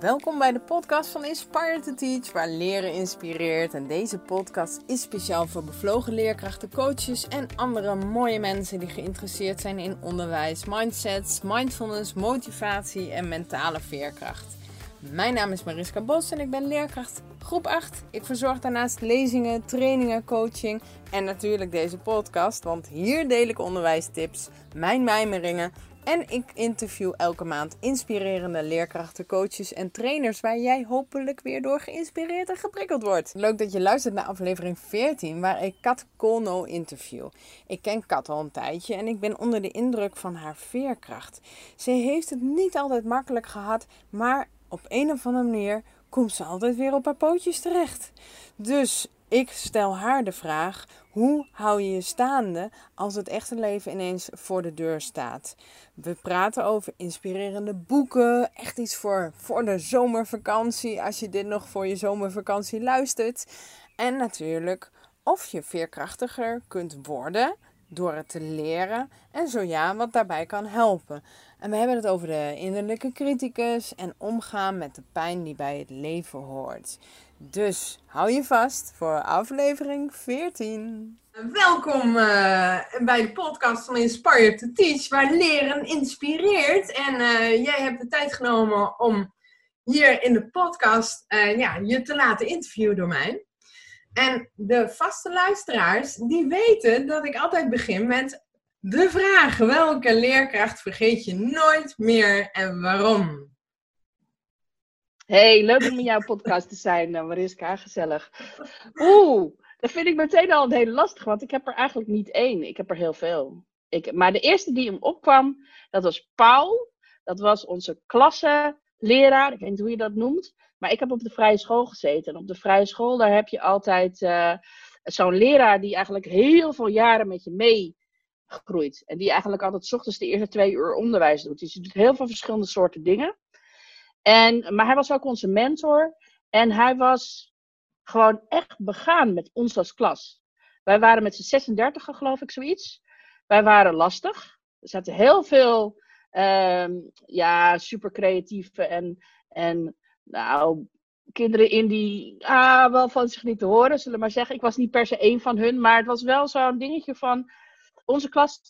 Welkom bij de podcast van Inspire to Teach, waar leren inspireert. En deze podcast is speciaal voor bevlogen leerkrachten, coaches en andere mooie mensen die geïnteresseerd zijn in onderwijs, mindsets, mindfulness, motivatie en mentale veerkracht. Mijn naam is Mariska Bos en ik ben leerkracht groep 8. Ik verzorg daarnaast lezingen, trainingen, coaching en natuurlijk deze podcast, want hier deel ik onderwijstips, mijn mijmeringen en ik interview elke maand inspirerende leerkrachten, coaches en trainers waar jij hopelijk weer door geïnspireerd en geprikkeld wordt. Leuk dat je luistert naar aflevering 14 waar ik Kat Kolno interview. Ik ken Kat al een tijdje en ik ben onder de indruk van haar veerkracht. Ze heeft het niet altijd makkelijk gehad, maar op een of andere manier komt ze altijd weer op haar pootjes terecht. Dus ik stel haar de vraag: hoe hou je je staande als het echte leven ineens voor de deur staat? We praten over inspirerende boeken, echt iets voor, voor de zomervakantie, als je dit nog voor je zomervakantie luistert. En natuurlijk of je veerkrachtiger kunt worden door het te leren en zo ja, wat daarbij kan helpen. En we hebben het over de innerlijke criticus en omgaan met de pijn die bij het leven hoort. Dus hou je vast voor aflevering 14. Welkom uh, bij de podcast van Inspire to Teach, waar leren inspireert. En uh, jij hebt de tijd genomen om hier in de podcast uh, ja, je te laten interviewen door mij. En de vaste luisteraars, die weten dat ik altijd begin met de vraag: welke leerkracht vergeet je nooit meer en waarom? Hey, leuk om in jouw podcast te zijn, eh, Mariska. Gezellig. Oeh, dat vind ik meteen al hele lastig, want ik heb er eigenlijk niet één. Ik heb er heel veel. Ik, maar de eerste die hem opkwam, dat was Paul. Dat was onze klassenleraar. Ik weet niet hoe je dat noemt. Maar ik heb op de vrije school gezeten. En op de vrije school, daar heb je altijd uh, zo'n leraar die eigenlijk heel veel jaren met je mee groeit. En die eigenlijk altijd s ochtends de eerste twee uur onderwijs doet. Dus je doet heel veel verschillende soorten dingen. En, maar hij was ook onze mentor. En hij was gewoon echt begaan met ons als klas. Wij waren met z'n 36 geloof ik, zoiets. Wij waren lastig. Er zaten heel veel um, ja, super creatieve en, en nou, kinderen in die ah, wel van zich niet te horen, zullen maar zeggen. Ik was niet per se één van hun, maar het was wel zo'n dingetje van onze klas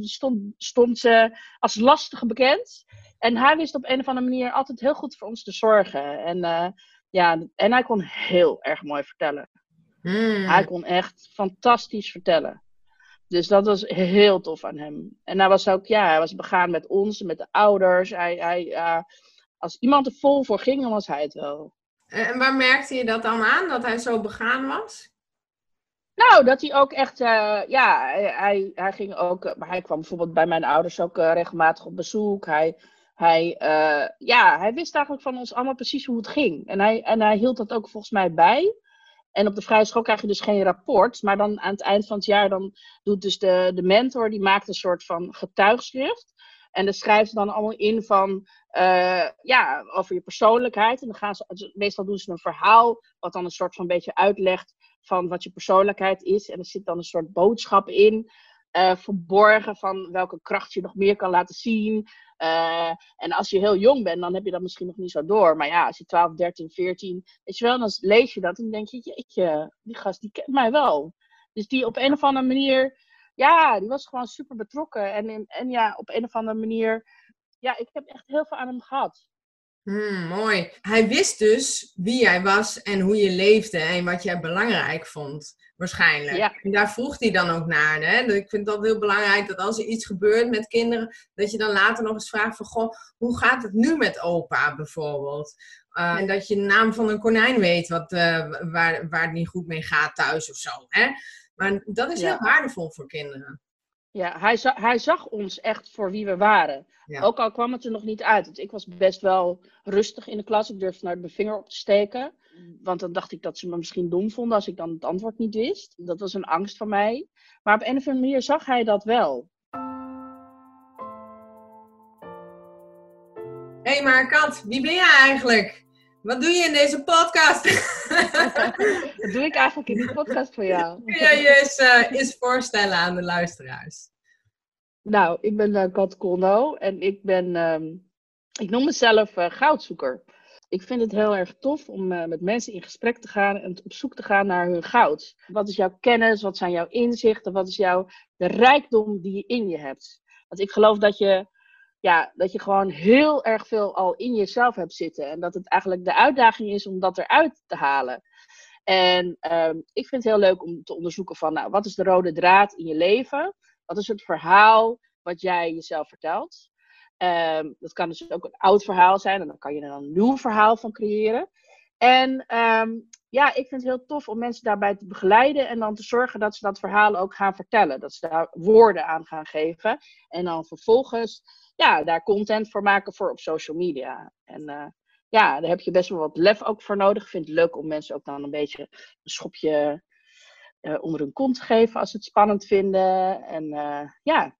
stond, stond ze als lastige bekend. En hij wist op een of andere manier altijd heel goed voor ons te zorgen. En, uh, ja, en hij kon heel erg mooi vertellen. Hmm. Hij kon echt fantastisch vertellen. Dus dat was heel tof aan hem. En hij was ook, ja, hij was begaan met ons, met de ouders. Hij, hij, uh, als iemand er vol voor ging, dan was hij het wel. En waar merkte je dat dan aan, dat hij zo begaan was? Nou, dat hij ook echt, uh, ja, hij, hij ging ook, maar hij kwam bijvoorbeeld bij mijn ouders ook uh, regelmatig op bezoek. Hij, hij, uh, ja, hij wist eigenlijk van ons allemaal precies hoe het ging. En hij, en hij hield dat ook volgens mij bij. En op de vrije school krijg je dus geen rapport. Maar dan aan het eind van het jaar dan doet dus de, de mentor, die maakt een soort van getuigschrift. En dan schrijft ze dan allemaal in van, uh, ja, over je persoonlijkheid. En dan gaan ze, meestal doen ze een verhaal, wat dan een soort van beetje uitlegt van wat je persoonlijkheid is. En er zit dan een soort boodschap in, uh, verborgen van welke kracht je nog meer kan laten zien. Uh, en als je heel jong bent, dan heb je dat misschien nog niet zo door. Maar ja, als je 12, 13, 14, weet je wel, dan lees je dat en dan denk je, jeetje, die gast die kent mij wel. Dus die op een of andere manier, ja, die was gewoon super betrokken. En, en ja, op een of andere manier, ja, ik heb echt heel veel aan hem gehad. Hmm, mooi. Hij wist dus wie jij was en hoe je leefde en wat jij belangrijk vond, waarschijnlijk. Ja. En daar vroeg hij dan ook naar. Hè? Dus ik vind dat heel belangrijk dat als er iets gebeurt met kinderen, dat je dan later nog eens vraagt van, goh, hoe gaat het nu met opa bijvoorbeeld? Uh, en dat je de naam van een konijn weet wat, uh, waar, waar het niet goed mee gaat thuis of zo. Hè? Maar dat is heel waardevol voor kinderen. Ja, hij, za hij zag ons echt voor wie we waren. Ook al kwam het er nog niet uit. Want ik was best wel rustig in de klas. Ik durfde naar mijn vinger op te steken. Want dan dacht ik dat ze me misschien dom vonden als ik dan het antwoord niet wist. Dat was een angst van mij. Maar op een of andere manier zag hij dat wel. Hé, hey, maar Kat, wie ben jij eigenlijk? Wat doe je in deze podcast? Wat doe ik eigenlijk in die podcast voor jou? Kun jij je eens, uh, eens voorstellen aan de luisteraars? Nou, ik ben uh, Kat Kolno en ik ben, um, ik noem mezelf uh, goudzoeker. Ik vind het heel erg tof om uh, met mensen in gesprek te gaan en op zoek te gaan naar hun goud. Wat is jouw kennis? Wat zijn jouw inzichten? Wat is jouw de rijkdom die je in je hebt? Want ik geloof dat je, ja, dat je gewoon heel erg veel al in jezelf hebt zitten. En dat het eigenlijk de uitdaging is om dat eruit te halen. En um, ik vind het heel leuk om te onderzoeken van, nou, wat is de rode draad in je leven? Wat is het verhaal wat jij jezelf vertelt? Um, dat kan dus ook een oud verhaal zijn en dan kan je er een nieuw verhaal van creëren. En um, ja, ik vind het heel tof om mensen daarbij te begeleiden en dan te zorgen dat ze dat verhaal ook gaan vertellen. Dat ze daar woorden aan gaan geven en dan vervolgens ja, daar content voor maken voor op social media. En uh, ja, daar heb je best wel wat lef ook voor nodig. Ik vind het leuk om mensen ook dan een beetje een schopje uh, onder hun kont te geven als ze het spannend vinden. En uh, ja,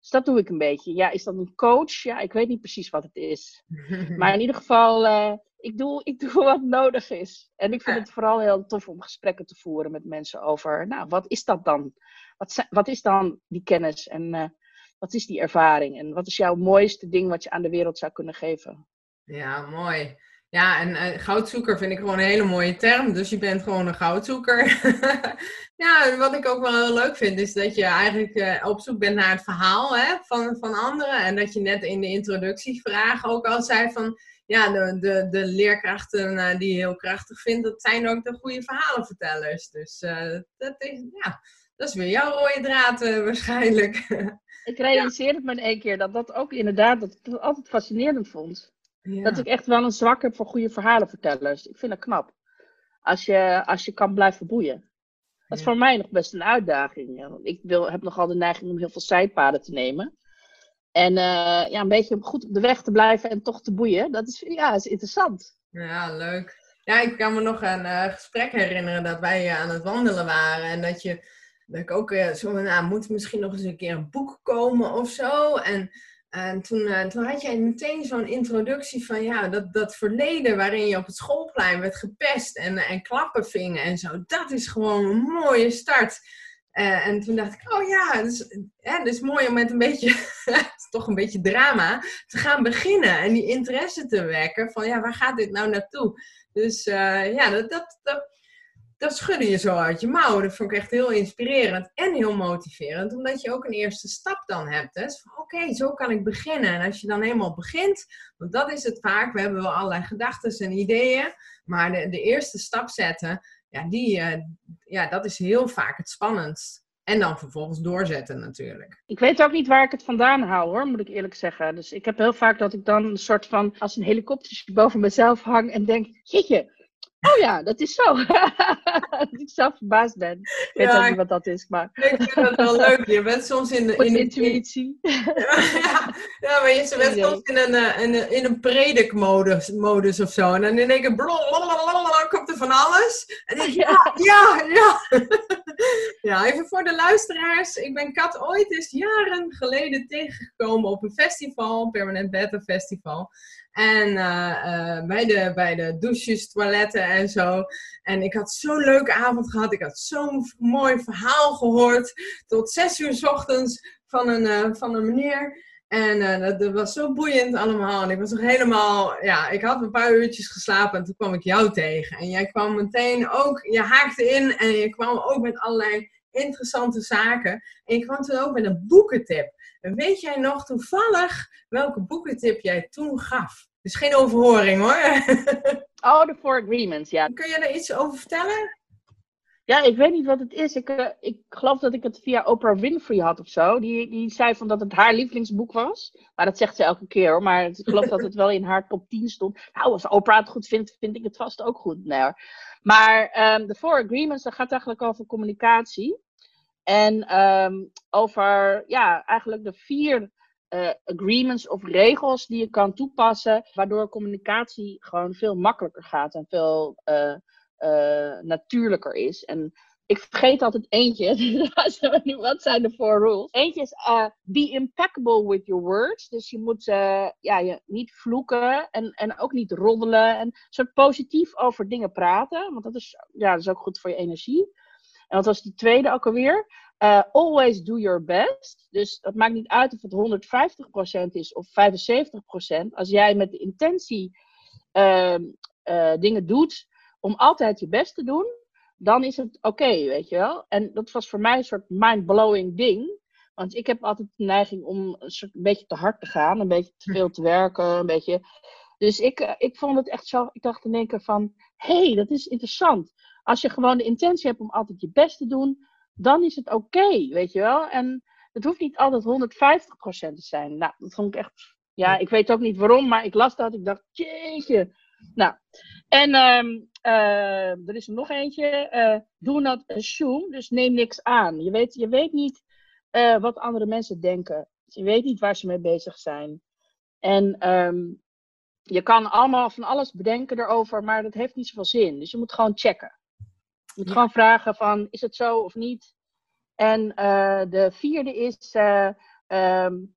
dus dat doe ik een beetje. Ja, is dat een coach? Ja, ik weet niet precies wat het is. Maar in ieder geval, ik, doe, ik doe wat nodig is. En ik vind het vooral heel tof om gesprekken te voeren met mensen over, nou, wat is dat dan? Wat, wat is dan die kennis en uh, wat is die ervaring? En wat is jouw mooiste ding wat je aan de wereld zou kunnen geven? Ja, mooi. Ja, en uh, goudzoeker vind ik gewoon een hele mooie term. Dus je bent gewoon een goudzoeker. ja, wat ik ook wel heel leuk vind, is dat je eigenlijk uh, op zoek bent naar het verhaal hè, van, van anderen. En dat je net in de introductievraag ook al zei van... Ja, de, de, de leerkrachten uh, die je heel krachtig vindt, dat zijn ook de goede verhalenvertellers. Dus dat, is, ja, dat is weer jouw rode draad waarschijnlijk. ik realiseerde ja. me in één keer dat dat ook inderdaad, dat ik het altijd fascinerend vond. Ja. Dat ik echt wel een zwak heb voor goede verhalenvertellers. Ik vind dat knap. Als je, als je kan blijven boeien. Dat is ja. voor mij nog best een uitdaging. Ik wil, heb nogal de neiging om heel veel zijpaden te nemen. En uh, ja, een beetje goed op de weg te blijven en toch te boeien. Dat is, ja, is interessant. Ja, leuk. Ja, ik kan me nog een uh, gesprek herinneren dat wij uh, aan het wandelen waren. En dat je, dat ik ook zo, nou, moet misschien nog eens een keer een boek komen of zo. En en toen, toen had jij meteen zo'n introductie van ja, dat, dat verleden waarin je op het schoolplein werd gepest en, en klappen vingen en zo. Dat is gewoon een mooie start. Uh, en toen dacht ik, oh ja, het is, hè, het is mooi om met een beetje, toch een beetje drama, te gaan beginnen. En die interesse te wekken van ja, waar gaat dit nou naartoe? Dus uh, ja, dat, dat, dat schudde je zo uit je mouw. Dat vond ik echt heel inspirerend en heel motiverend, omdat je ook een eerste stap dan hebt. Dus oké, okay, zo kan ik beginnen. En als je dan eenmaal begint, want dat is het vaak, we hebben wel allerlei gedachten en ideeën, maar de, de eerste stap zetten, ja, die, uh, ja, dat is heel vaak het spannendst. En dan vervolgens doorzetten natuurlijk. Ik weet ook niet waar ik het vandaan haal hoor, moet ik eerlijk zeggen. Dus ik heb heel vaak dat ik dan een soort van als een helikoptertje boven mezelf hang en denk, jeetje, Oh ja, dat is zo. dat ik zelf verbaasd ben. Ik weet ja, niet wat dat is, maar... Ik vind het wel leuk. Je bent soms in. In intuïtie. ja, ja, maar je bent soms in een, eh, in een, in een predikmodus modus of zo. En dan in één keer blablabla, komt er van alles. En ik, ja, ja, ja. ja, even voor de luisteraars. Ik ben Kat ooit eens jaren geleden tegengekomen op een festival. Permanent Beta Festival. En uh, uh, bij, de, bij de douches, toiletten en zo. En ik had zo'n leuke avond gehad. Ik had zo'n mooi verhaal gehoord. Tot zes uur s ochtends van een, uh, van een meneer. En dat, dat, was zo boeiend allemaal. En ik was nog helemaal... Ja, ik had een paar uurtjes geslapen en toen kwam ik jou tegen. En jij kwam meteen ook... Je haakte in en je kwam ook met allerlei interessante zaken. En je kwam toen ook met een boekentip. Weet jij nog toevallig welke boekentip jij toen gaf? Dus geen overhoring hoor. oh, de Four Agreements, ja. Kun je daar iets over vertellen? Ja, ik weet niet wat het is. Ik, uh, ik geloof dat ik het via Oprah Winfrey had of zo. Die, die zei van dat het haar lievelingsboek was. Maar dat zegt ze elke keer hoor. Maar ik geloof dat het wel in haar top 10 stond. Nou, als Oprah het goed vindt, vind ik het vast ook goed. Nee, hoor. Maar um, de Four Agreements, dat gaat eigenlijk over communicatie. En um, over ja, eigenlijk de vier uh, agreements of regels die je kan toepassen, waardoor communicatie gewoon veel makkelijker gaat en veel uh, uh, natuurlijker is. En ik vergeet altijd eentje. Wat zijn de four rules? Eentje is be impeccable with your words. Dus je moet ja, je niet vloeken en, en ook niet roddelen. En soort positief over dingen praten. Want dat is, ja, dat is ook goed voor je energie. En wat was die tweede ook alweer? Uh, always do your best. Dus het maakt niet uit of het 150% is of 75%. Als jij met de intentie ehm, eh, dingen doet om altijd je best te doen, dan is het oké, weet je wel. En dat was voor mij een soort mind-blowing ding. Want ik heb altijd de neiging om een beetje te hard te gaan, een beetje te veel te werken, een beetje. Dus ik, eh, ik vond het echt zo. Ik dacht in één keer van: hé, hey, dat is interessant. Als je gewoon de intentie hebt om altijd je best te doen, dan is het oké, weet je wel. En het hoeft niet altijd 150% te zijn. Nou, dat vond ik echt. Ja, ik weet ook niet waarom, maar ik las dat. Ik dacht, jeetje. Nou, en um, uh, er is er nog eentje. Uh, do not assume, dus neem niks aan. Je weet, je weet niet uh, wat andere mensen denken. Je weet niet waar ze mee bezig zijn. En um, je kan allemaal van alles bedenken erover, maar dat heeft niet zoveel zin. Dus je moet gewoon checken. Moet ja. gewoon vragen van, is het zo of niet? En uh, de vierde is... Uh, um,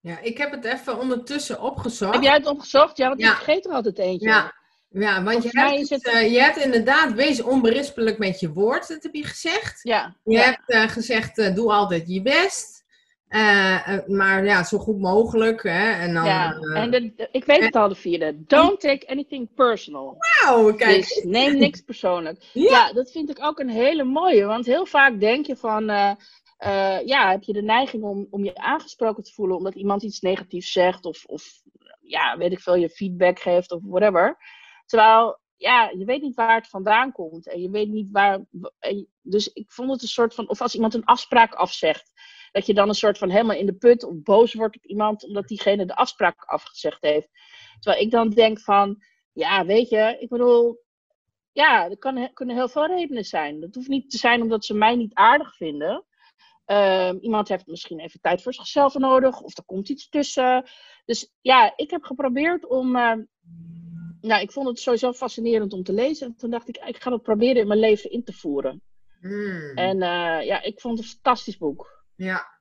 ja, ik heb het even ondertussen opgezocht. Heb jij het opgezocht? Ja, want ja. ik vergeet er altijd eentje. Ja, ja want je hebt, het, uh, je hebt inderdaad, wees onberispelijk met je woord, dat heb je gezegd. Ja. Je ja. hebt gezegd, doe altijd je best. Maar ja, zo goed mogelijk. Hè? En dan, ja, en de, ik weet het al, de vierde. Don't take anything personal. Wauw, kijk. Dus neem niks persoonlijk. ja. ja. dat vind ik ook een hele mooie. Want heel vaak denk je van... Uh, ja, heb je de neiging om, om je aangesproken te voelen omdat iemand iets negatiefs zegt of, of ja, weet ik veel, je feedback geeft of whatever. Terwijl, ja, je weet niet waar het vandaan komt en je weet niet waar. Dus ik vond het een soort van, of als iemand een afspraak afzegt, dat je dan een soort van helemaal in de put of boos wordt op iemand omdat diegene de afspraak afgezegd heeft. Terwijl ik dan denk van, ja, weet je, ik bedoel, ja, er kan, kunnen heel veel redenen zijn. Dat hoeft niet te zijn omdat ze mij niet aardig vinden. Um, iemand heeft misschien even tijd voor zichzelf nodig, of er komt iets tussen. Dus ja, ik heb geprobeerd om. Uh, nou, ik vond het sowieso fascinerend om te lezen. En toen dacht ik, ik ga het proberen in mijn leven in te voeren. Mm. En uh, ja, ik vond het een fantastisch boek. Ja.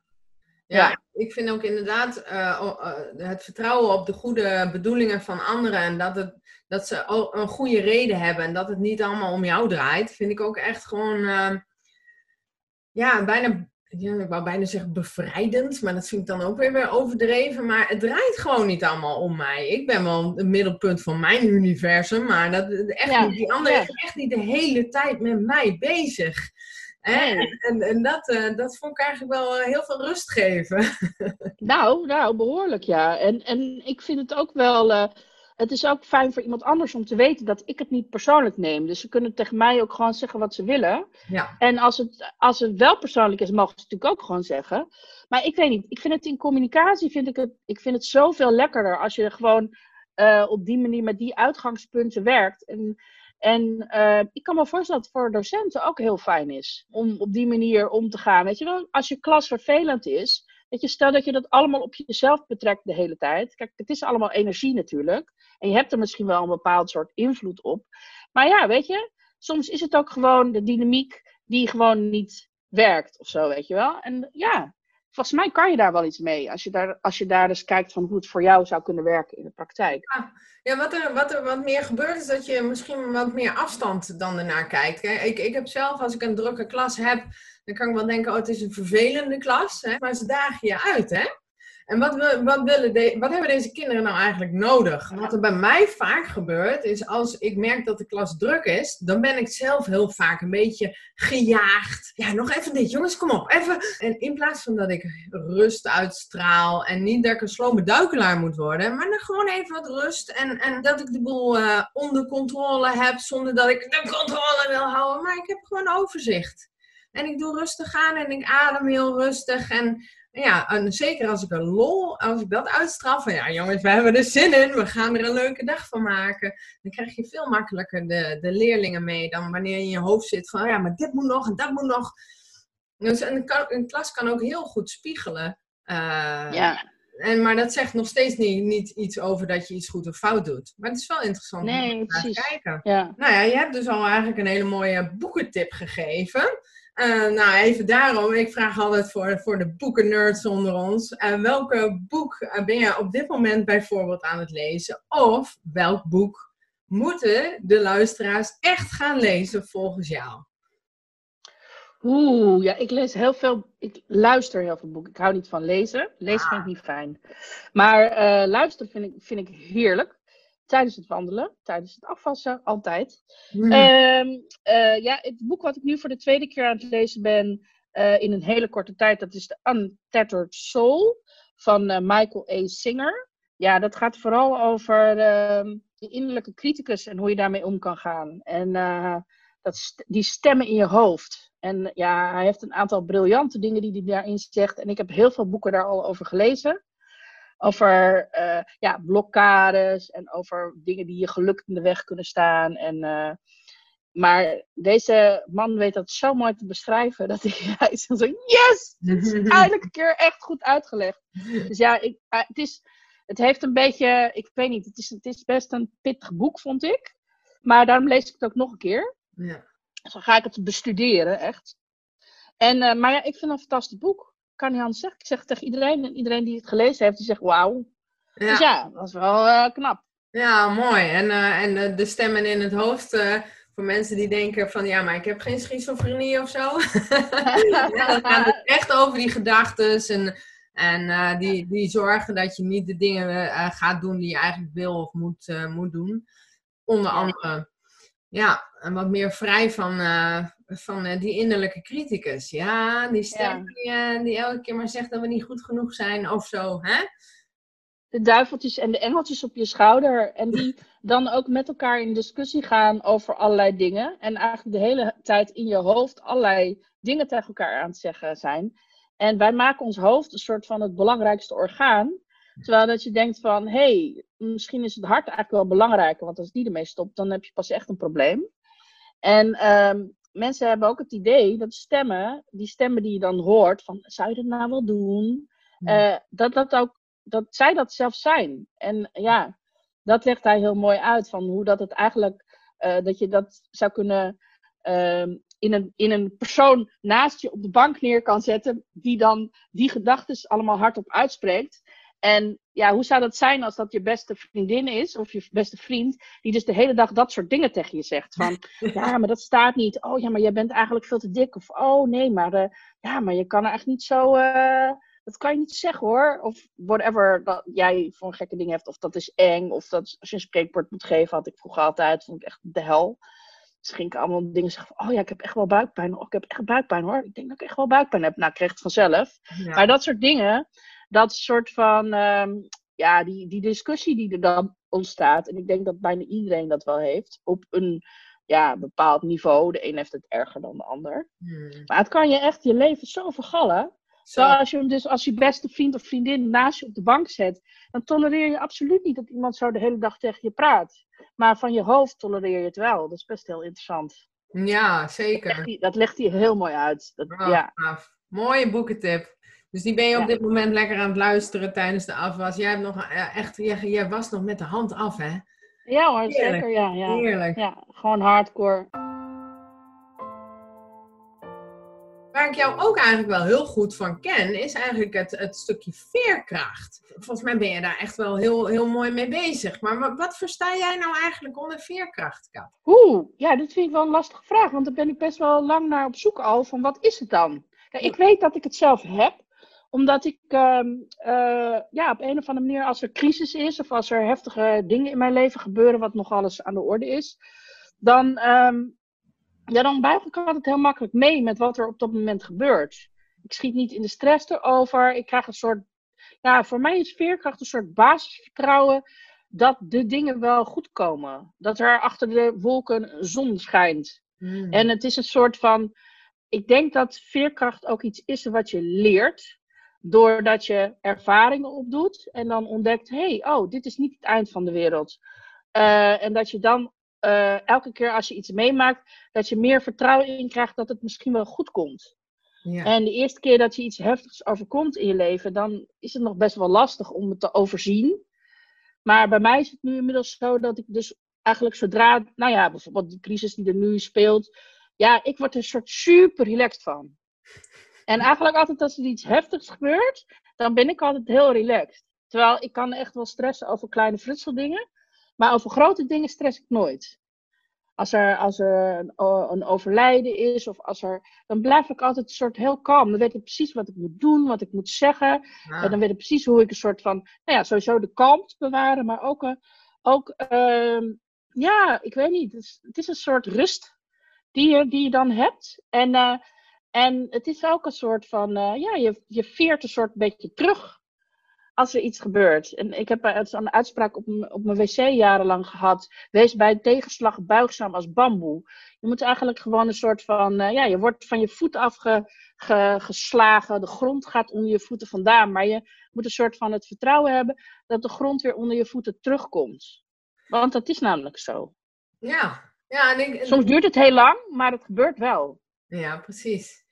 Ja, ja. ik vind ook inderdaad uh, het vertrouwen op de goede bedoelingen van anderen. En dat, het, dat ze een goede reden hebben. En dat het niet allemaal om jou draait. Vind ik ook echt gewoon. ja, bijna ik wou bijna zeggen bevrijdend, maar dat vind ik dan ook weer weer overdreven. Maar het draait gewoon niet allemaal om mij. Ik ben wel het middelpunt van mijn universum, maar dat, echt ja, niet, die andere ja. is echt niet de hele tijd met mij bezig. Nee. En, en, en dat, uh, dat vond ik eigenlijk wel heel veel rust geven. Nou, nou behoorlijk ja. En, en ik vind het ook wel. Uh, het is ook fijn voor iemand anders om te weten dat ik het niet persoonlijk neem. Dus ze kunnen tegen mij ook gewoon zeggen wat ze willen. Ja. En als het, als het wel persoonlijk is, mogen ze het natuurlijk ook gewoon zeggen. Maar ik weet niet, ik vind het in communicatie vind ik het, ik vind het zoveel lekkerder als je gewoon uh, op die manier met die uitgangspunten werkt. En, en uh, ik kan me voorstellen dat het voor docenten ook heel fijn is om op die manier om te gaan. Weet je wel, als je klas vervelend is, Weet je, stel dat je dat allemaal op jezelf betrekt de hele tijd. Kijk, het is allemaal energie natuurlijk. En je hebt er misschien wel een bepaald soort invloed op. Maar ja, weet je, soms is het ook gewoon de dynamiek die gewoon niet werkt of zo, weet je wel. En ja, volgens mij kan je daar wel iets mee. Als je daar, als je daar dus kijkt van hoe het voor jou zou kunnen werken in de praktijk. Ja, ja wat, er, wat er wat meer gebeurt is dat je misschien wat meer afstand dan ernaar kijkt. Ik, ik heb zelf, als ik een drukke klas heb, dan kan ik wel denken, oh het is een vervelende klas. Hè? Maar ze dagen je uit, hè. En wat, we, wat, willen de, wat hebben deze kinderen nou eigenlijk nodig? Wat er bij mij vaak gebeurt, is als ik merk dat de klas druk is, dan ben ik zelf heel vaak een beetje gejaagd. Ja, nog even dit, jongens, kom op, even. En in plaats van dat ik rust uitstraal en niet dat ik een slome duikelaar moet worden, maar dan gewoon even wat rust en, en dat ik de boel uh, onder controle heb zonder dat ik de controle wil houden, maar ik heb gewoon overzicht. En ik doe rustig aan en ik adem heel rustig en ja, en zeker als ik een lol, als ik dat uitstraal van ja jongens, we hebben er zin in, we gaan er een leuke dag van maken. Dan krijg je veel makkelijker de, de leerlingen mee dan wanneer je in je hoofd zit van ja, maar dit moet nog en dat moet nog. Dus een, een klas kan ook heel goed spiegelen. Uh, ja. En, maar dat zegt nog steeds niet, niet iets over dat je iets goed of fout doet. Maar het is wel interessant nee, om naar te kijken. Ja. Nou ja, je hebt dus al eigenlijk een hele mooie boekentip gegeven. Uh, nou, even daarom. Ik vraag altijd voor, voor de boekennerds onder ons. Uh, welke boek ben je op dit moment bijvoorbeeld aan het lezen? Of welk boek moeten de luisteraars echt gaan lezen volgens jou? Oeh, ja, ik lees heel veel. Ik luister heel veel boeken. Ik hou niet van lezen. Lezen vind ik niet fijn. Maar uh, luisteren vind ik, vind ik heerlijk. Tijdens het wandelen, tijdens het afwassen, altijd. Mm. ja, het boek wat ik nu voor de tweede keer aan het lezen ben, uh, in een hele korte tijd, dat is de Untethered Soul van Michael A. Singer. Ja, dat gaat vooral over uh, de innerlijke criticus en hoe je daarmee om kan gaan. En dat, die stemmen in je hoofd. En ja, hij heeft een aantal briljante dingen die hij daarin zegt. En ik heb heel veel boeken daar al over gelezen. Over uh, ja, blokkades en over dingen die je geluk in de weg kunnen staan. En, uh, maar deze man weet dat zo mooi te beschrijven. Dat hij, hij is zo, yes! Het is eindelijk een keer echt goed uitgelegd. Dus ja, ik, uh, het, is, het heeft een beetje, ik weet niet, het is, het is best een pittig boek, vond ik. Maar daarom lees ik het ook nog een keer. Ja. Dus dan ga ik het bestuderen, echt. En, maar ja, ik vind het een fantastisch boek. Kan niet anders zeggen. Ik zeg het tegen iedereen. En iedereen die het gelezen heeft, die zegt wauw. Ja. Dus ja, dat is wel uh, knap. Ja, mooi. En, uh, en de stemmen in het hoofd voor mensen die denken van ja, maar ik heb geen schizofrenie of zo. ja, dan gaat het echt over die gedachten en, en die, die zorgen dat je niet de dingen gaat doen die je eigenlijk wil of moet, moet doen. Onder andere. Ja, en wat meer vrij van, van uh, die innerlijke criticus. Ja, die stem Die, uh, die, elke keer maar zegt dat we niet goed genoeg zijn of zo. Hè? De duiveltjes en de engeltjes op je schouder. En die dan ook met elkaar in discussie gaan over allerlei dingen. En eigenlijk de hele tijd in je hoofd allerlei dingen tegen elkaar aan het zeggen zijn. En wij maken ons hoofd een soort van het belangrijkste orgaan. Terwijl dat je denkt van, hé, hey, misschien is het hart eigenlijk wel belangrijker. Want als die ermee stopt, dan heb je pas echt een probleem. En um, mensen hebben ook het idee dat stemmen, die stemmen die je dan hoort, van zou je dat nou wel doen? Uh, dat, dat, ook, dat zij dat zelf zijn. En ja, dat legt hij heel mooi uit van hoe dat het eigenlijk, uh, dat je dat zou kunnen uh, in, een, in een persoon naast je op de bank neer kan zetten, die dan die gedachten allemaal hardop uitspreekt. En ja, hoe zou dat zijn als dat je beste vriendin is of je beste vriend, die dus de hele dag dat soort dingen tegen je zegt? Van ja, maar dat staat niet. Oh ja, maar jij bent eigenlijk veel te dik. Of oh nee, maar uh, ja, maar je kan er echt niet zo. Uh, dat kan je niet zeggen hoor. Of whatever dat jij voor een gekke ding hebt. Of dat is eng. Of dat als je een spreekwoord moet geven, had ik vroeger altijd. Vond ik echt de hel. Dus ging ik allemaal dingen zeggen van, oh ja, ik heb echt wel buikpijn. Oh, ik heb echt buikpijn hoor. Ik denk dat ik echt wel buikpijn heb. Nou, ik kreeg het vanzelf. Maar dat soort dingen, dat soort van, um, ja, die, die discussie die er dan ontstaat. En ik denk dat bijna iedereen dat wel heeft. Op een ja, bepaald niveau. De een heeft het erger dan de ander. Hmm. Maar het kan je echt je leven zo vergallen. Zo. als je hem dus als je beste vriend of vriendin naast je op de bank zet, dan tolereer je absoluut niet dat iemand zo de hele dag tegen je praat. Maar van je hoofd tolereer je het wel. Dat is best heel interessant. Ja, zeker. Dat legt hij, heel mooi uit. Dat, oh, ja. Mooie boekentip. Dus die ben je op dit moment lekker aan het luisteren tijdens de afwas. Jij hebt nog echt, jij, jij was nog met de hand af, hè? Ja hoor, zeker. Ja, ja. Heerlijk. Ja, gewoon hardcore. Waar ik jou ook eigenlijk wel heel goed van ken, is eigenlijk het, het stukje veerkracht. Volgens mij ben je daar echt wel heel, heel mooi mee bezig. Maar wat, wat versta jij nou eigenlijk onder veerkracht, Kat? Oeh, ja, dit vind ik wel een lastige vraag. Want daar ben ik best wel lang naar op zoek al. Van wat is het dan? Kijk, ik weet dat ik het zelf heb omdat ik uh, uh, ja, op een of andere manier, als er crisis is of als er heftige dingen in mijn leven gebeuren, wat nog alles aan de orde is, dan, um, ja, dan buig ik altijd heel makkelijk mee met wat er op dat moment gebeurt. Ik schiet niet in de stress erover. Ik krijg een soort, ja, voor mij is veerkracht een soort basisvertrouwen dat de dingen wel goed komen. Dat er achter de wolken zon schijnt. Hmm. En het is een soort van, ik denk dat veerkracht ook iets is wat je leert doordat je ervaringen opdoet en dan ontdekt, hé, hey, oh, dit is niet het eind van de wereld. Uh, en dat je dan uh, elke keer als je iets meemaakt, dat je meer vertrouwen in krijgt dat het misschien wel goed komt. Ja. En de eerste keer dat je iets heftigs overkomt in je leven, dan is het nog best wel lastig om het te overzien. Maar bij mij is het nu inmiddels zo dat ik dus eigenlijk zodra, nou ja, bijvoorbeeld die crisis die er nu speelt, ja, ik word er een soort super relaxed van. En eigenlijk altijd als er iets heftigs gebeurt, dan ben ik altijd heel relaxed. Terwijl ik kan echt wel stressen over kleine frutseldingen. Maar over grote dingen stress ik nooit. als er, als er een, een, overlijden is, of als er, dan blijf ik altijd een soort heel kalm. Dan weet ik precies wat ik moet doen, wat ik moet zeggen. En dan weet ik precies hoe ik een soort van, nou ja, sowieso de kalmte bewaren, maar ook, uh, ook uh, ja, ik weet niet. Het is, het is, een soort rust die je, die je dan hebt. En, uh, en het is ook een soort van, uh, ja, je, je veert een soort beetje terug als er iets gebeurt. En ik heb een uitspraak op, op mijn wc jarenlang gehad. Wees bij tegenslag buigzaam als bamboe. Je moet eigenlijk gewoon een soort van, uh, ja, je wordt van je voet afgeslagen. De grond gaat onder je voeten vandaan. Maar je moet een soort van het vertrouwen hebben dat de grond weer onder je voeten terugkomt. Want dat is namelijk zo. Ja, ja en ik, Soms duurt het heel lang, maar het gebeurt wel. Ja, precies.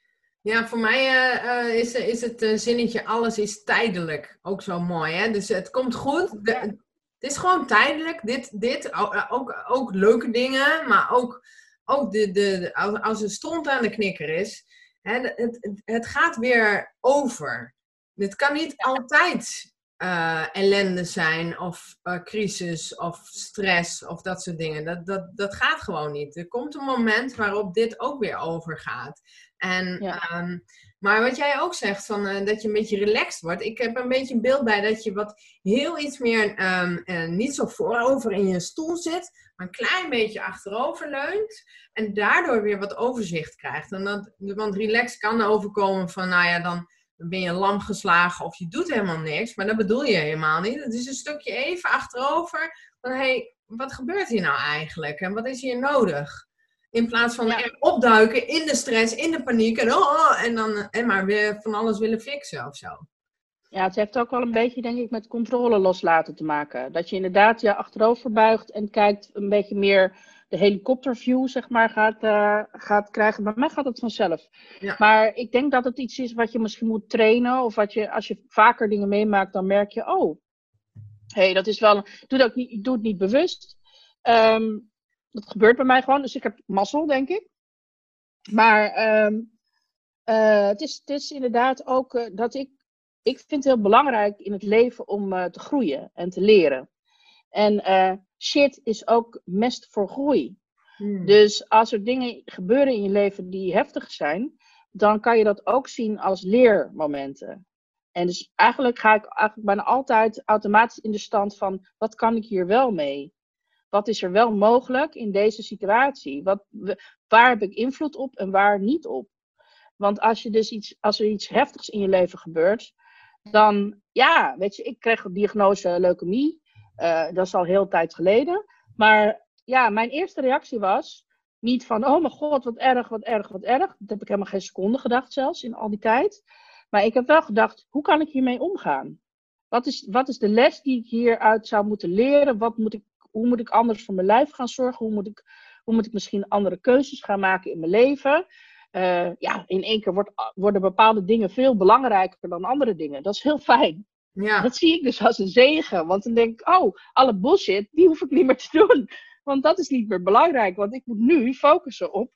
Ja, voor mij uh, is, is het uh, zinnetje alles is tijdelijk ook zo mooi. Hè? Dus het komt goed. De, het is gewoon tijdelijk. Dit, dit ook, ook leuke dingen, maar ook, ook de, de, als er stond aan de knikker is. Hè, het, het, het gaat weer over. Het kan niet altijd uh, ellende zijn of uh, crisis of stress of dat soort dingen. Dat, dat, dat gaat gewoon niet. Er komt een moment waarop dit ook weer overgaat. En, ehm, maar wat jij ook zegt, van, uh, dat je een beetje relaxed wordt. Ik heb een beetje een beeld bij dat je wat heel iets meer um, niet zo voorover in je stoel zit, maar een klein beetje achterover leunt. En daardoor weer wat overzicht krijgt. En dat, want relaxed kan overkomen van, nou ja, dan dan ben je lam geslagen of je doet helemaal niks. Maar dat bedoel je helemaal niet. Het is een stukje even achterover van hé, hey, wat gebeurt hier nou eigenlijk? En wat is hier nodig? In plaats van ja. opduiken in de stress, in de paniek en, oh, en dan en maar weer van alles willen fixen of zo. Ja, het heeft ook wel een beetje, denk ik, met controle loslaten te maken. Dat je inderdaad je achterover buigt en kijkt een beetje meer de helikopterview, zeg maar, gaat, uh, gaat krijgen. Bij mij gaat het vanzelf. Ja. Maar ik denk dat het iets is wat je misschien moet trainen. Of wat je, als je vaker dingen meemaakt, dan merk je, oh, hey, dat is wel. Ik doe, het ook niet, doe het niet bewust. Um, dat gebeurt bij mij gewoon. Dus ik heb mazzel, denk ik. Maar um, uh, het, is, het is inderdaad ook uh, dat ik. Ik vind het heel belangrijk in het leven om te groeien en te leren. En shit is ook mest voor groei. Hmm. Dus als er dingen gebeuren in je leven die heftig zijn, dan kan je dat ook zien als leermomenten. En dus eigenlijk ga ik eigenlijk bijna altijd automatisch in de stand van wat kan ik hier wel mee? Wat is er wel mogelijk in deze situatie? Wat, waar heb ik invloed op en waar niet op? Want als, je dus iets, als er iets heftigs in je leven gebeurt, dan ja, weet je, ik kreeg de diagnose leukemie. Uh, dat is al heel tijd geleden. Maar ja, mijn eerste reactie was niet van, oh mijn god, wat erg, wat erg, wat erg. Dat heb ik helemaal geen seconde gedacht zelfs in al die tijd. Maar ik heb wel gedacht, hoe kan ik hiermee omgaan? Wat is, wat is de les die ik hieruit zou moeten leren? Wat moet ik, hoe moet ik anders voor mijn lijf gaan zorgen? Hoe moet ik, hoe moet ik misschien andere keuzes gaan maken in mijn leven? Uh, ja, in één keer wordt, worden bepaalde dingen veel belangrijker dan andere dingen. Dat is heel fijn. Ja. Dat zie ik dus als een zegen. Want dan denk ik, oh, alle bullshit, die hoef ik niet meer te doen. Want dat is niet meer belangrijk. Want ik moet nu focussen op,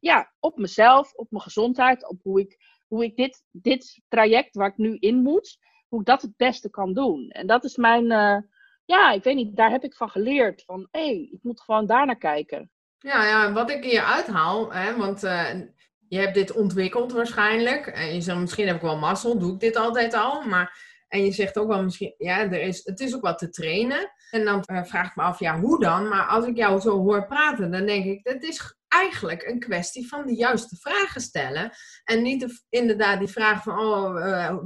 ja, op mezelf, op mijn gezondheid, op hoe ik, hoe ik dit, dit traject waar ik nu in moet, hoe ik dat het beste kan doen. En dat is mijn, uh, ja, ik weet niet, daar heb ik van geleerd. Van, hé, hey, ik moet gewoon daar naar kijken. Ja, ja, wat ik hier uithaal, hè, want uh, je hebt dit ontwikkeld waarschijnlijk. En je zegt, misschien heb ik wel mazzel, doe ik dit altijd al. Maar en je zegt ook wel misschien, ja, er is, het is ook wat te trainen. En dan uh, vraag ik me af, ja, hoe dan? Maar als ik jou zo hoor praten, dan denk ik, dat is eigenlijk een kwestie van de juiste vragen stellen. En niet de, inderdaad die vraag van, oh, uh,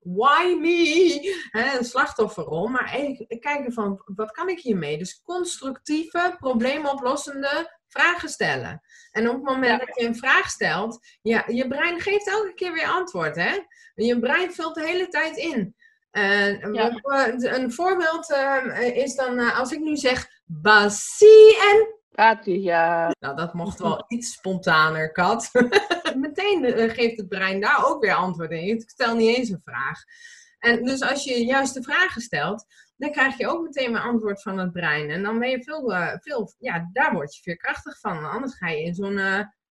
why me? Hè, een slachtofferrol. Maar even kijken van, wat kan ik hiermee? Dus constructieve, probleemoplossende vragen stellen. En op het moment dat je een vraag stelt, ja, je brein geeft elke keer weer antwoord, hè? Je brein vult de hele tijd in. En een voorbeeld uh, is dan uh, als ik nu zeg Basie en Pati, ja. Nou, dat mocht wel iets spontaner, Kat. Meteen uh, geeft het brein daar ook weer antwoord in. Ik stel niet eens een vraag. En dus als je juist de vragen stelt, dan krijg je ook meteen een antwoord van het brein. En dan ben je veel, veel ja, daar word je veerkrachtig van. Anders ga je in zo'n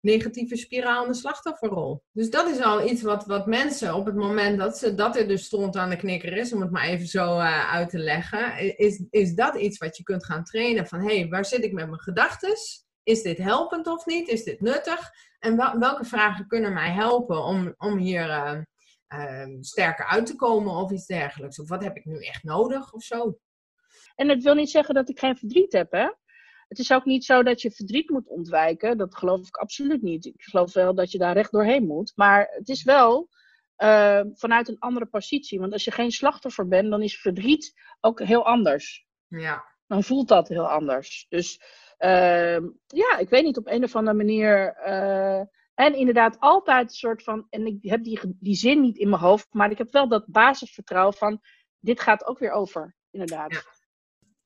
negatieve spiraal in de slachtofferrol. Dus dat is al iets wat, wat mensen op het moment dat, ze, dat er dus stond aan de knikker is, om het maar even zo uh, uit te leggen, is, is dat iets wat je kunt gaan trainen van hé, hey, waar zit ik met mijn gedachten? is dit helpend of niet? Is dit nuttig? En welke vragen kunnen mij helpen om, om hier uh, sterker uit te komen of iets dergelijks? Of wat heb ik nu echt nodig of zo? En het wil niet zeggen dat ik geen verdriet heb, hè? Het is ook niet zo dat je verdriet moet ontwijken. Dat geloof ik absoluut niet. Ik geloof wel dat je daar recht doorheen moet. Maar het is wel uh, vanuit een andere positie. Want als je geen slachtoffer bent, dan is verdriet ook heel anders. Ja. Dan voelt dat heel anders. Dus uh, ja, ik weet niet, op een of andere manier. Uh, en inderdaad, altijd een soort van. En ik heb die, die zin niet in mijn hoofd, maar ik heb wel dat basisvertrouwen van. Dit gaat ook weer over, inderdaad. Ja.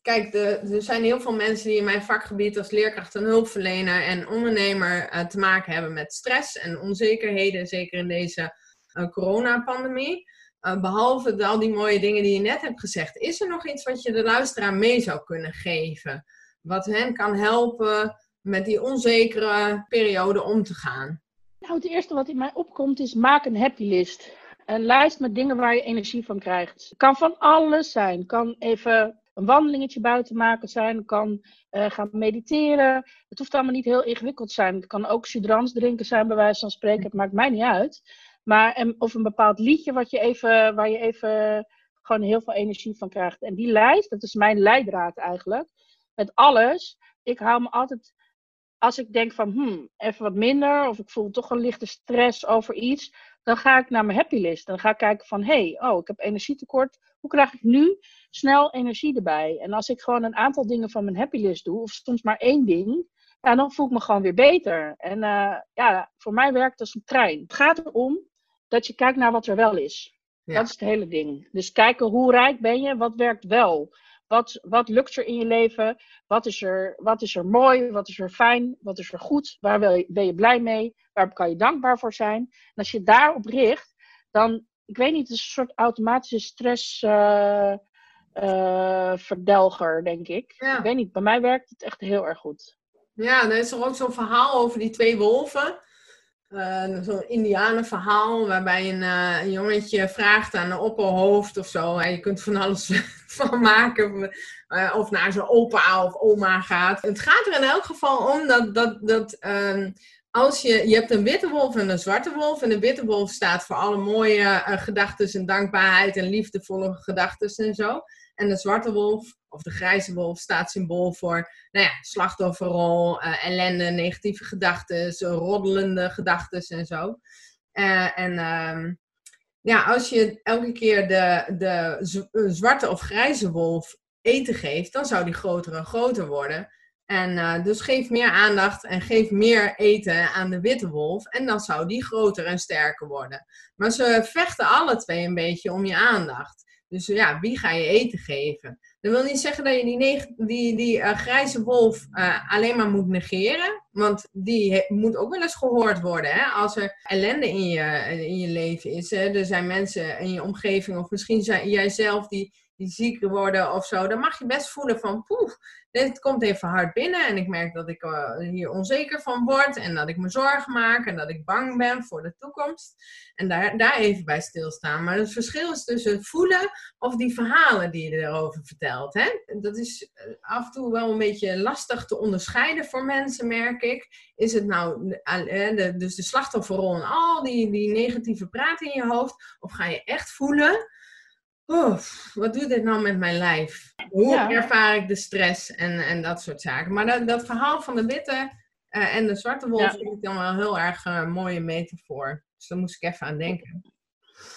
Kijk, er zijn heel veel mensen die in mijn vakgebied als leerkracht en hulpverlener en ondernemer uh, te maken hebben met stress en onzekerheden, zeker in deze uh, coronapandemie. Uh, behalve al die mooie dingen die je net hebt gezegd, is er nog iets wat je de luisteraar mee zou kunnen geven? Wat hen kan helpen met die onzekere periode om te gaan? Nou, het eerste wat in mij opkomt is maak een happy list. Een lijst met dingen waar je energie van krijgt. Kan van alles zijn. kan even een wandelingetje buiten maken zijn. kan uh, gaan mediteren. Het hoeft allemaal niet heel ingewikkeld te zijn. Het kan ook sudrans drinken zijn, bij wijze van spreken. Het maakt mij niet uit. Maar, of een bepaald liedje wat je even, waar je even gewoon heel veel energie van krijgt. En die lijst, dat is mijn leidraad eigenlijk. Met alles. Ik hou me altijd, als ik denk van, hmm, even wat minder. Of ik voel toch een lichte stress over iets. Dan ga ik naar mijn happy list. Dan ga ik kijken van, hé, hey, oh, ik heb energietekort. Hoe krijg ik nu snel energie erbij? En als ik gewoon een aantal dingen van mijn happy list doe. Of soms maar één ding. Ja, dan voel ik me gewoon weer beter. En uh, ja, voor mij werkt het als een trein. Het gaat erom dat je kijkt naar wat er wel is. Dat is het hele ding. Dus kijken hoe rijk ben je, wat werkt wel. Wat, wat lukt er in je leven? Wat is, er, wat is er mooi? Wat is er fijn? Wat is er goed? Waar je, ben je blij mee? Waar kan je dankbaar voor zijn? En als je daarop richt, dan, ik weet niet, het is een soort automatische stressverdelger, uh, uh, denk ik. Ik weet niet, bij mij werkt het echt heel erg goed. Ja, er is er ook zo'n verhaal over die twee wolven. Uh, Zo'n indianenverhaal waarbij een, uh, een, jongetje vraagt aan een opperhoofd of zo. En je kunt van alles van maken. Uh, of naar zijn opa of oma gaat. Het gaat er in elk geval om dat, dat, dat um, als je, je hebt een witte wolf en een zwarte wolf. En de witte wolf staat voor alle mooie gedachten en dankbaarheid en liefdevolle gedachten en zo. En de zwarte wolf of de grijze wolf staat symbool voor nou ja, slachtofferrol, uh, ellende, negatieve gedachten, roddelende gedachten en zo. Uh, en um, ja, als je elke keer de, de zwarte of grijze wolf eten geeft, dan zou die groter en groter worden. En dus geef meer aandacht en geef meer eten aan de witte wolf. En dan zou die groter en sterker worden. Maar ze vechten alle twee een beetje om je aandacht. Dus ja, wie ga je eten geven? Dat wil niet zeggen dat je die, die, die uh, grijze wolf uh, alleen maar moet negeren. Want die moet ook wel eens gehoord worden. Hè? Als er ellende in je, in je leven is. Hè? Er zijn mensen in je omgeving, of misschien zijn jijzelf die, die ziek worden of zo. Dan mag je best voelen van, poef, dit komt even hard binnen. En ik merk dat ik uh, hier onzeker van word. En dat ik me zorgen maak. En dat ik bang ben voor de toekomst. En daar, daar even bij stilstaan. Maar het verschil is tussen voelen of die verhalen die je erover vertelt. Hè? Dat is eh, af en toe wel een beetje lastig te onderscheiden voor mensen, merk ik. Is het nou de, dus de slachtofferrol en al die, die negatieve praat in je hoofd? Of ga je echt voelen? Wat doet dit nou met mijn lijf? Hoe ervaar ik de stress en, en dat soort zaken? Maar dat, dat verhaal van de witte uh, en de zwarte wolf vind ik dan wel heel erg uh, mooie metafoor. Dus daar moest ik even aan denken.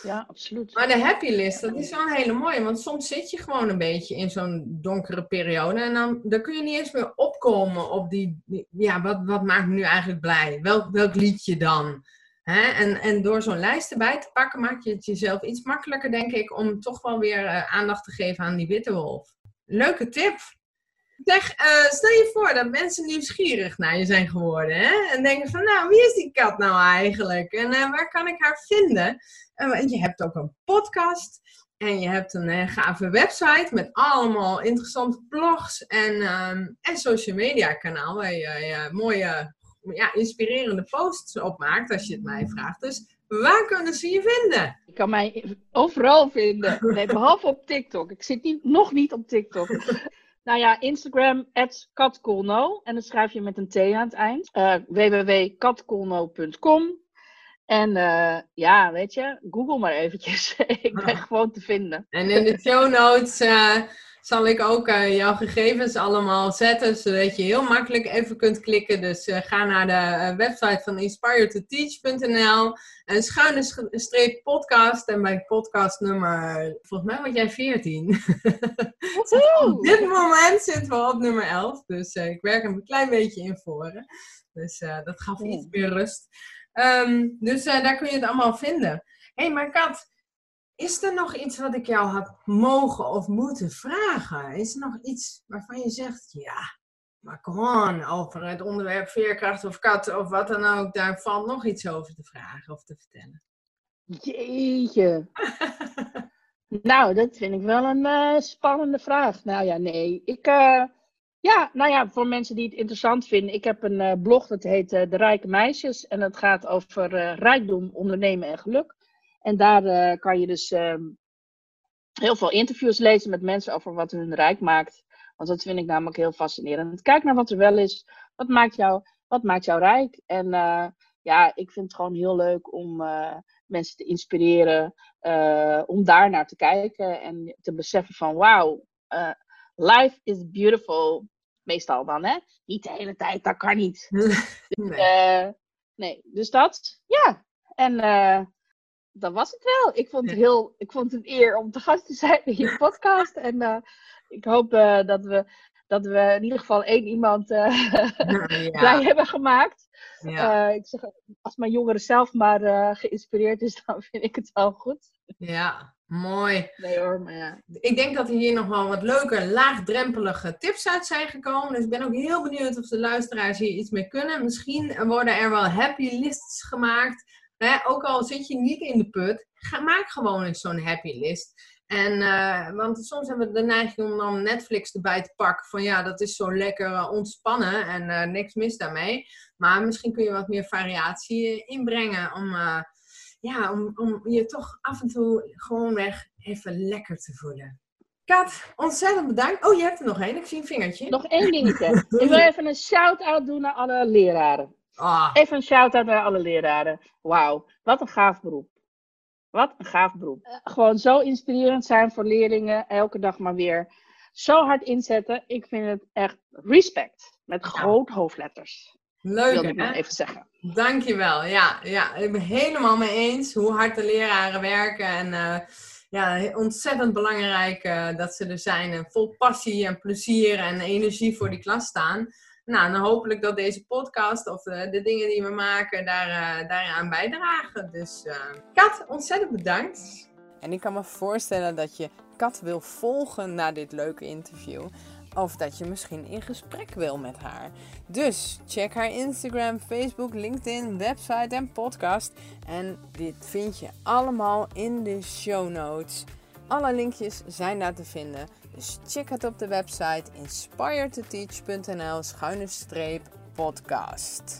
Ja, absoluut. Maar de happy list, dat is wel een hele mooie. Want soms zit je gewoon een beetje in zo'n donkere periode. En dan, dan kun je niet eens meer opkomen op die... die ja, wat, wat maakt me nu eigenlijk blij? Welk, welk liedje dan? En, en door zo'n lijst erbij te pakken, maak je het jezelf iets makkelijker, denk ik, om toch wel weer uh, aandacht te geven aan die witte wolf. Leuke tip. Uh, stel je voor dat mensen nieuwsgierig naar je zijn geworden. Hè? En denken van, nou, wie is die kat nou eigenlijk? En uh, waar kan ik haar vinden? En je hebt ook een podcast. En je hebt een gave website met allemaal interessante blogs en, um, en social media kanaal waar mooie ja, inspirerende posts opmaakt, als je het mij vraagt. Dus waar kunnen ze je vinden? Je kan mij overal vinden, nee, behalve op TikTok. Ik zit niet, nog niet op TikTok. Nou ja, Instagram, katkolno. En dan schrijf je met een T aan het eind. Uh, www.katkolno.com. En uh, ja, weet je, google maar eventjes. ik ben gewoon te vinden. En in de show notes uh, zal ik ook uh, jouw gegevens allemaal zetten, zodat je heel makkelijk even kunt klikken. Dus ga naar de website van inspiretoteach.nl en schuine streep podcast. En bij podcast nummer, volgens mij word jij 14. op dit moment zitten we op nummer 11, dus ik werk een klein beetje in voren. Dus dat gaf iets meer rust. Um, dus daar kun je het allemaal vinden. Hé, hey, maar Kat, is er nog iets wat ik jou heb mogen of moeten vragen? Is er nog iets waarvan je zegt, ja, maar gewoon over het onderwerp veerkracht of kat of wat dan ook, daar valt nog iets over te vragen of te vertellen? Jeetje. nou, dat vind ik wel een uh, spannende vraag. Nou ja, nee. Ik, uh, ja, nou ja, voor mensen die het interessant vinden. Ik heb een uh, blog dat heet De Rijke Meisjes. En dat gaat over rijkdom, ondernemen en geluk. En daar kan je dus ehm, heel veel interviews lezen met mensen over wat hun rijk maakt. Want dat vind ik namelijk heel fascinerend. Kijk naar wat er wel is. Wat maakt jou, wat maakt jou rijk? En ja, ik vind het gewoon heel leuk om mensen te inspireren. om daar naar te kijken en te beseffen van wauw life is beautiful. Meestal dan, hè? Niet de hele tijd, dat kan niet. dus, nee. Nee. dus dat, ja. En dat was het wel. Ik vond het, heel, ik vond het een eer om te gast te zijn in je podcast. en uh, ik hoop dat, we, dat we in ieder geval één iemand ja. blij hebben gemaakt. Ja. ik zeg, als mijn jongere zelf maar geïnspireerd is, dan vind ik het wel goed. Ja, Mooi. Nee hoor, maar ja. Ik denk dat er hier nog wel wat leuke, laagdrempelige tips uit zijn gekomen. Dus ik ben ook heel benieuwd of de luisteraars hier iets mee kunnen. Misschien worden er wel happy lists gemaakt. Hè? Ook al zit je niet in de put, ga, maak gewoon eens zo'n happy list. En, uh, want soms hebben we de neiging om dan Netflix erbij te pakken. Van ja, dat is zo lekker uh, ontspannen en uh, niks mis daarmee. Maar misschien kun je wat meer variatie inbrengen om ja, om, om je toch af en toe gewoon weg even lekker te voelen. Kat, ontzettend bedankt. Oh, je hebt er nog één. Ik zie een vingertje. Nog één dingetje. ik wil even een shout-out doen naar alle leraren. Oh. Even een shout-out naar alle leraren. Wauw, wat een gaaf beroep. Wat een gaaf beroep. Uh, gewoon zo inspirerend zijn voor leerlingen. Elke dag maar weer zo hard inzetten. Ik vind het echt respect. Met ja. groot hoofdletters. Leuk, Wilde ik nog even zeggen. Dankjewel. Ja, ja, ik ben helemaal mee eens hoe hard de leraren werken. En uh, ja, ontzettend belangrijk uh, dat ze er zijn. En vol passie en plezier en energie voor die klas staan. Nou, dan hopelijk dat deze podcast of de, de dingen die we maken daar, uh, daaraan bijdragen. Dus Kat, ontzettend bedankt. En ik kan me voorstellen dat je Kat wil volgen na dit leuke interview. Of dat je misschien in gesprek wil met haar. Dus check haar Instagram, Facebook, LinkedIn, website en podcast. En dit vind je allemaal in de show notes. Alle linkjes zijn daar te vinden. Dus check het op de website inspiretoteach.nl schuine streep podcast.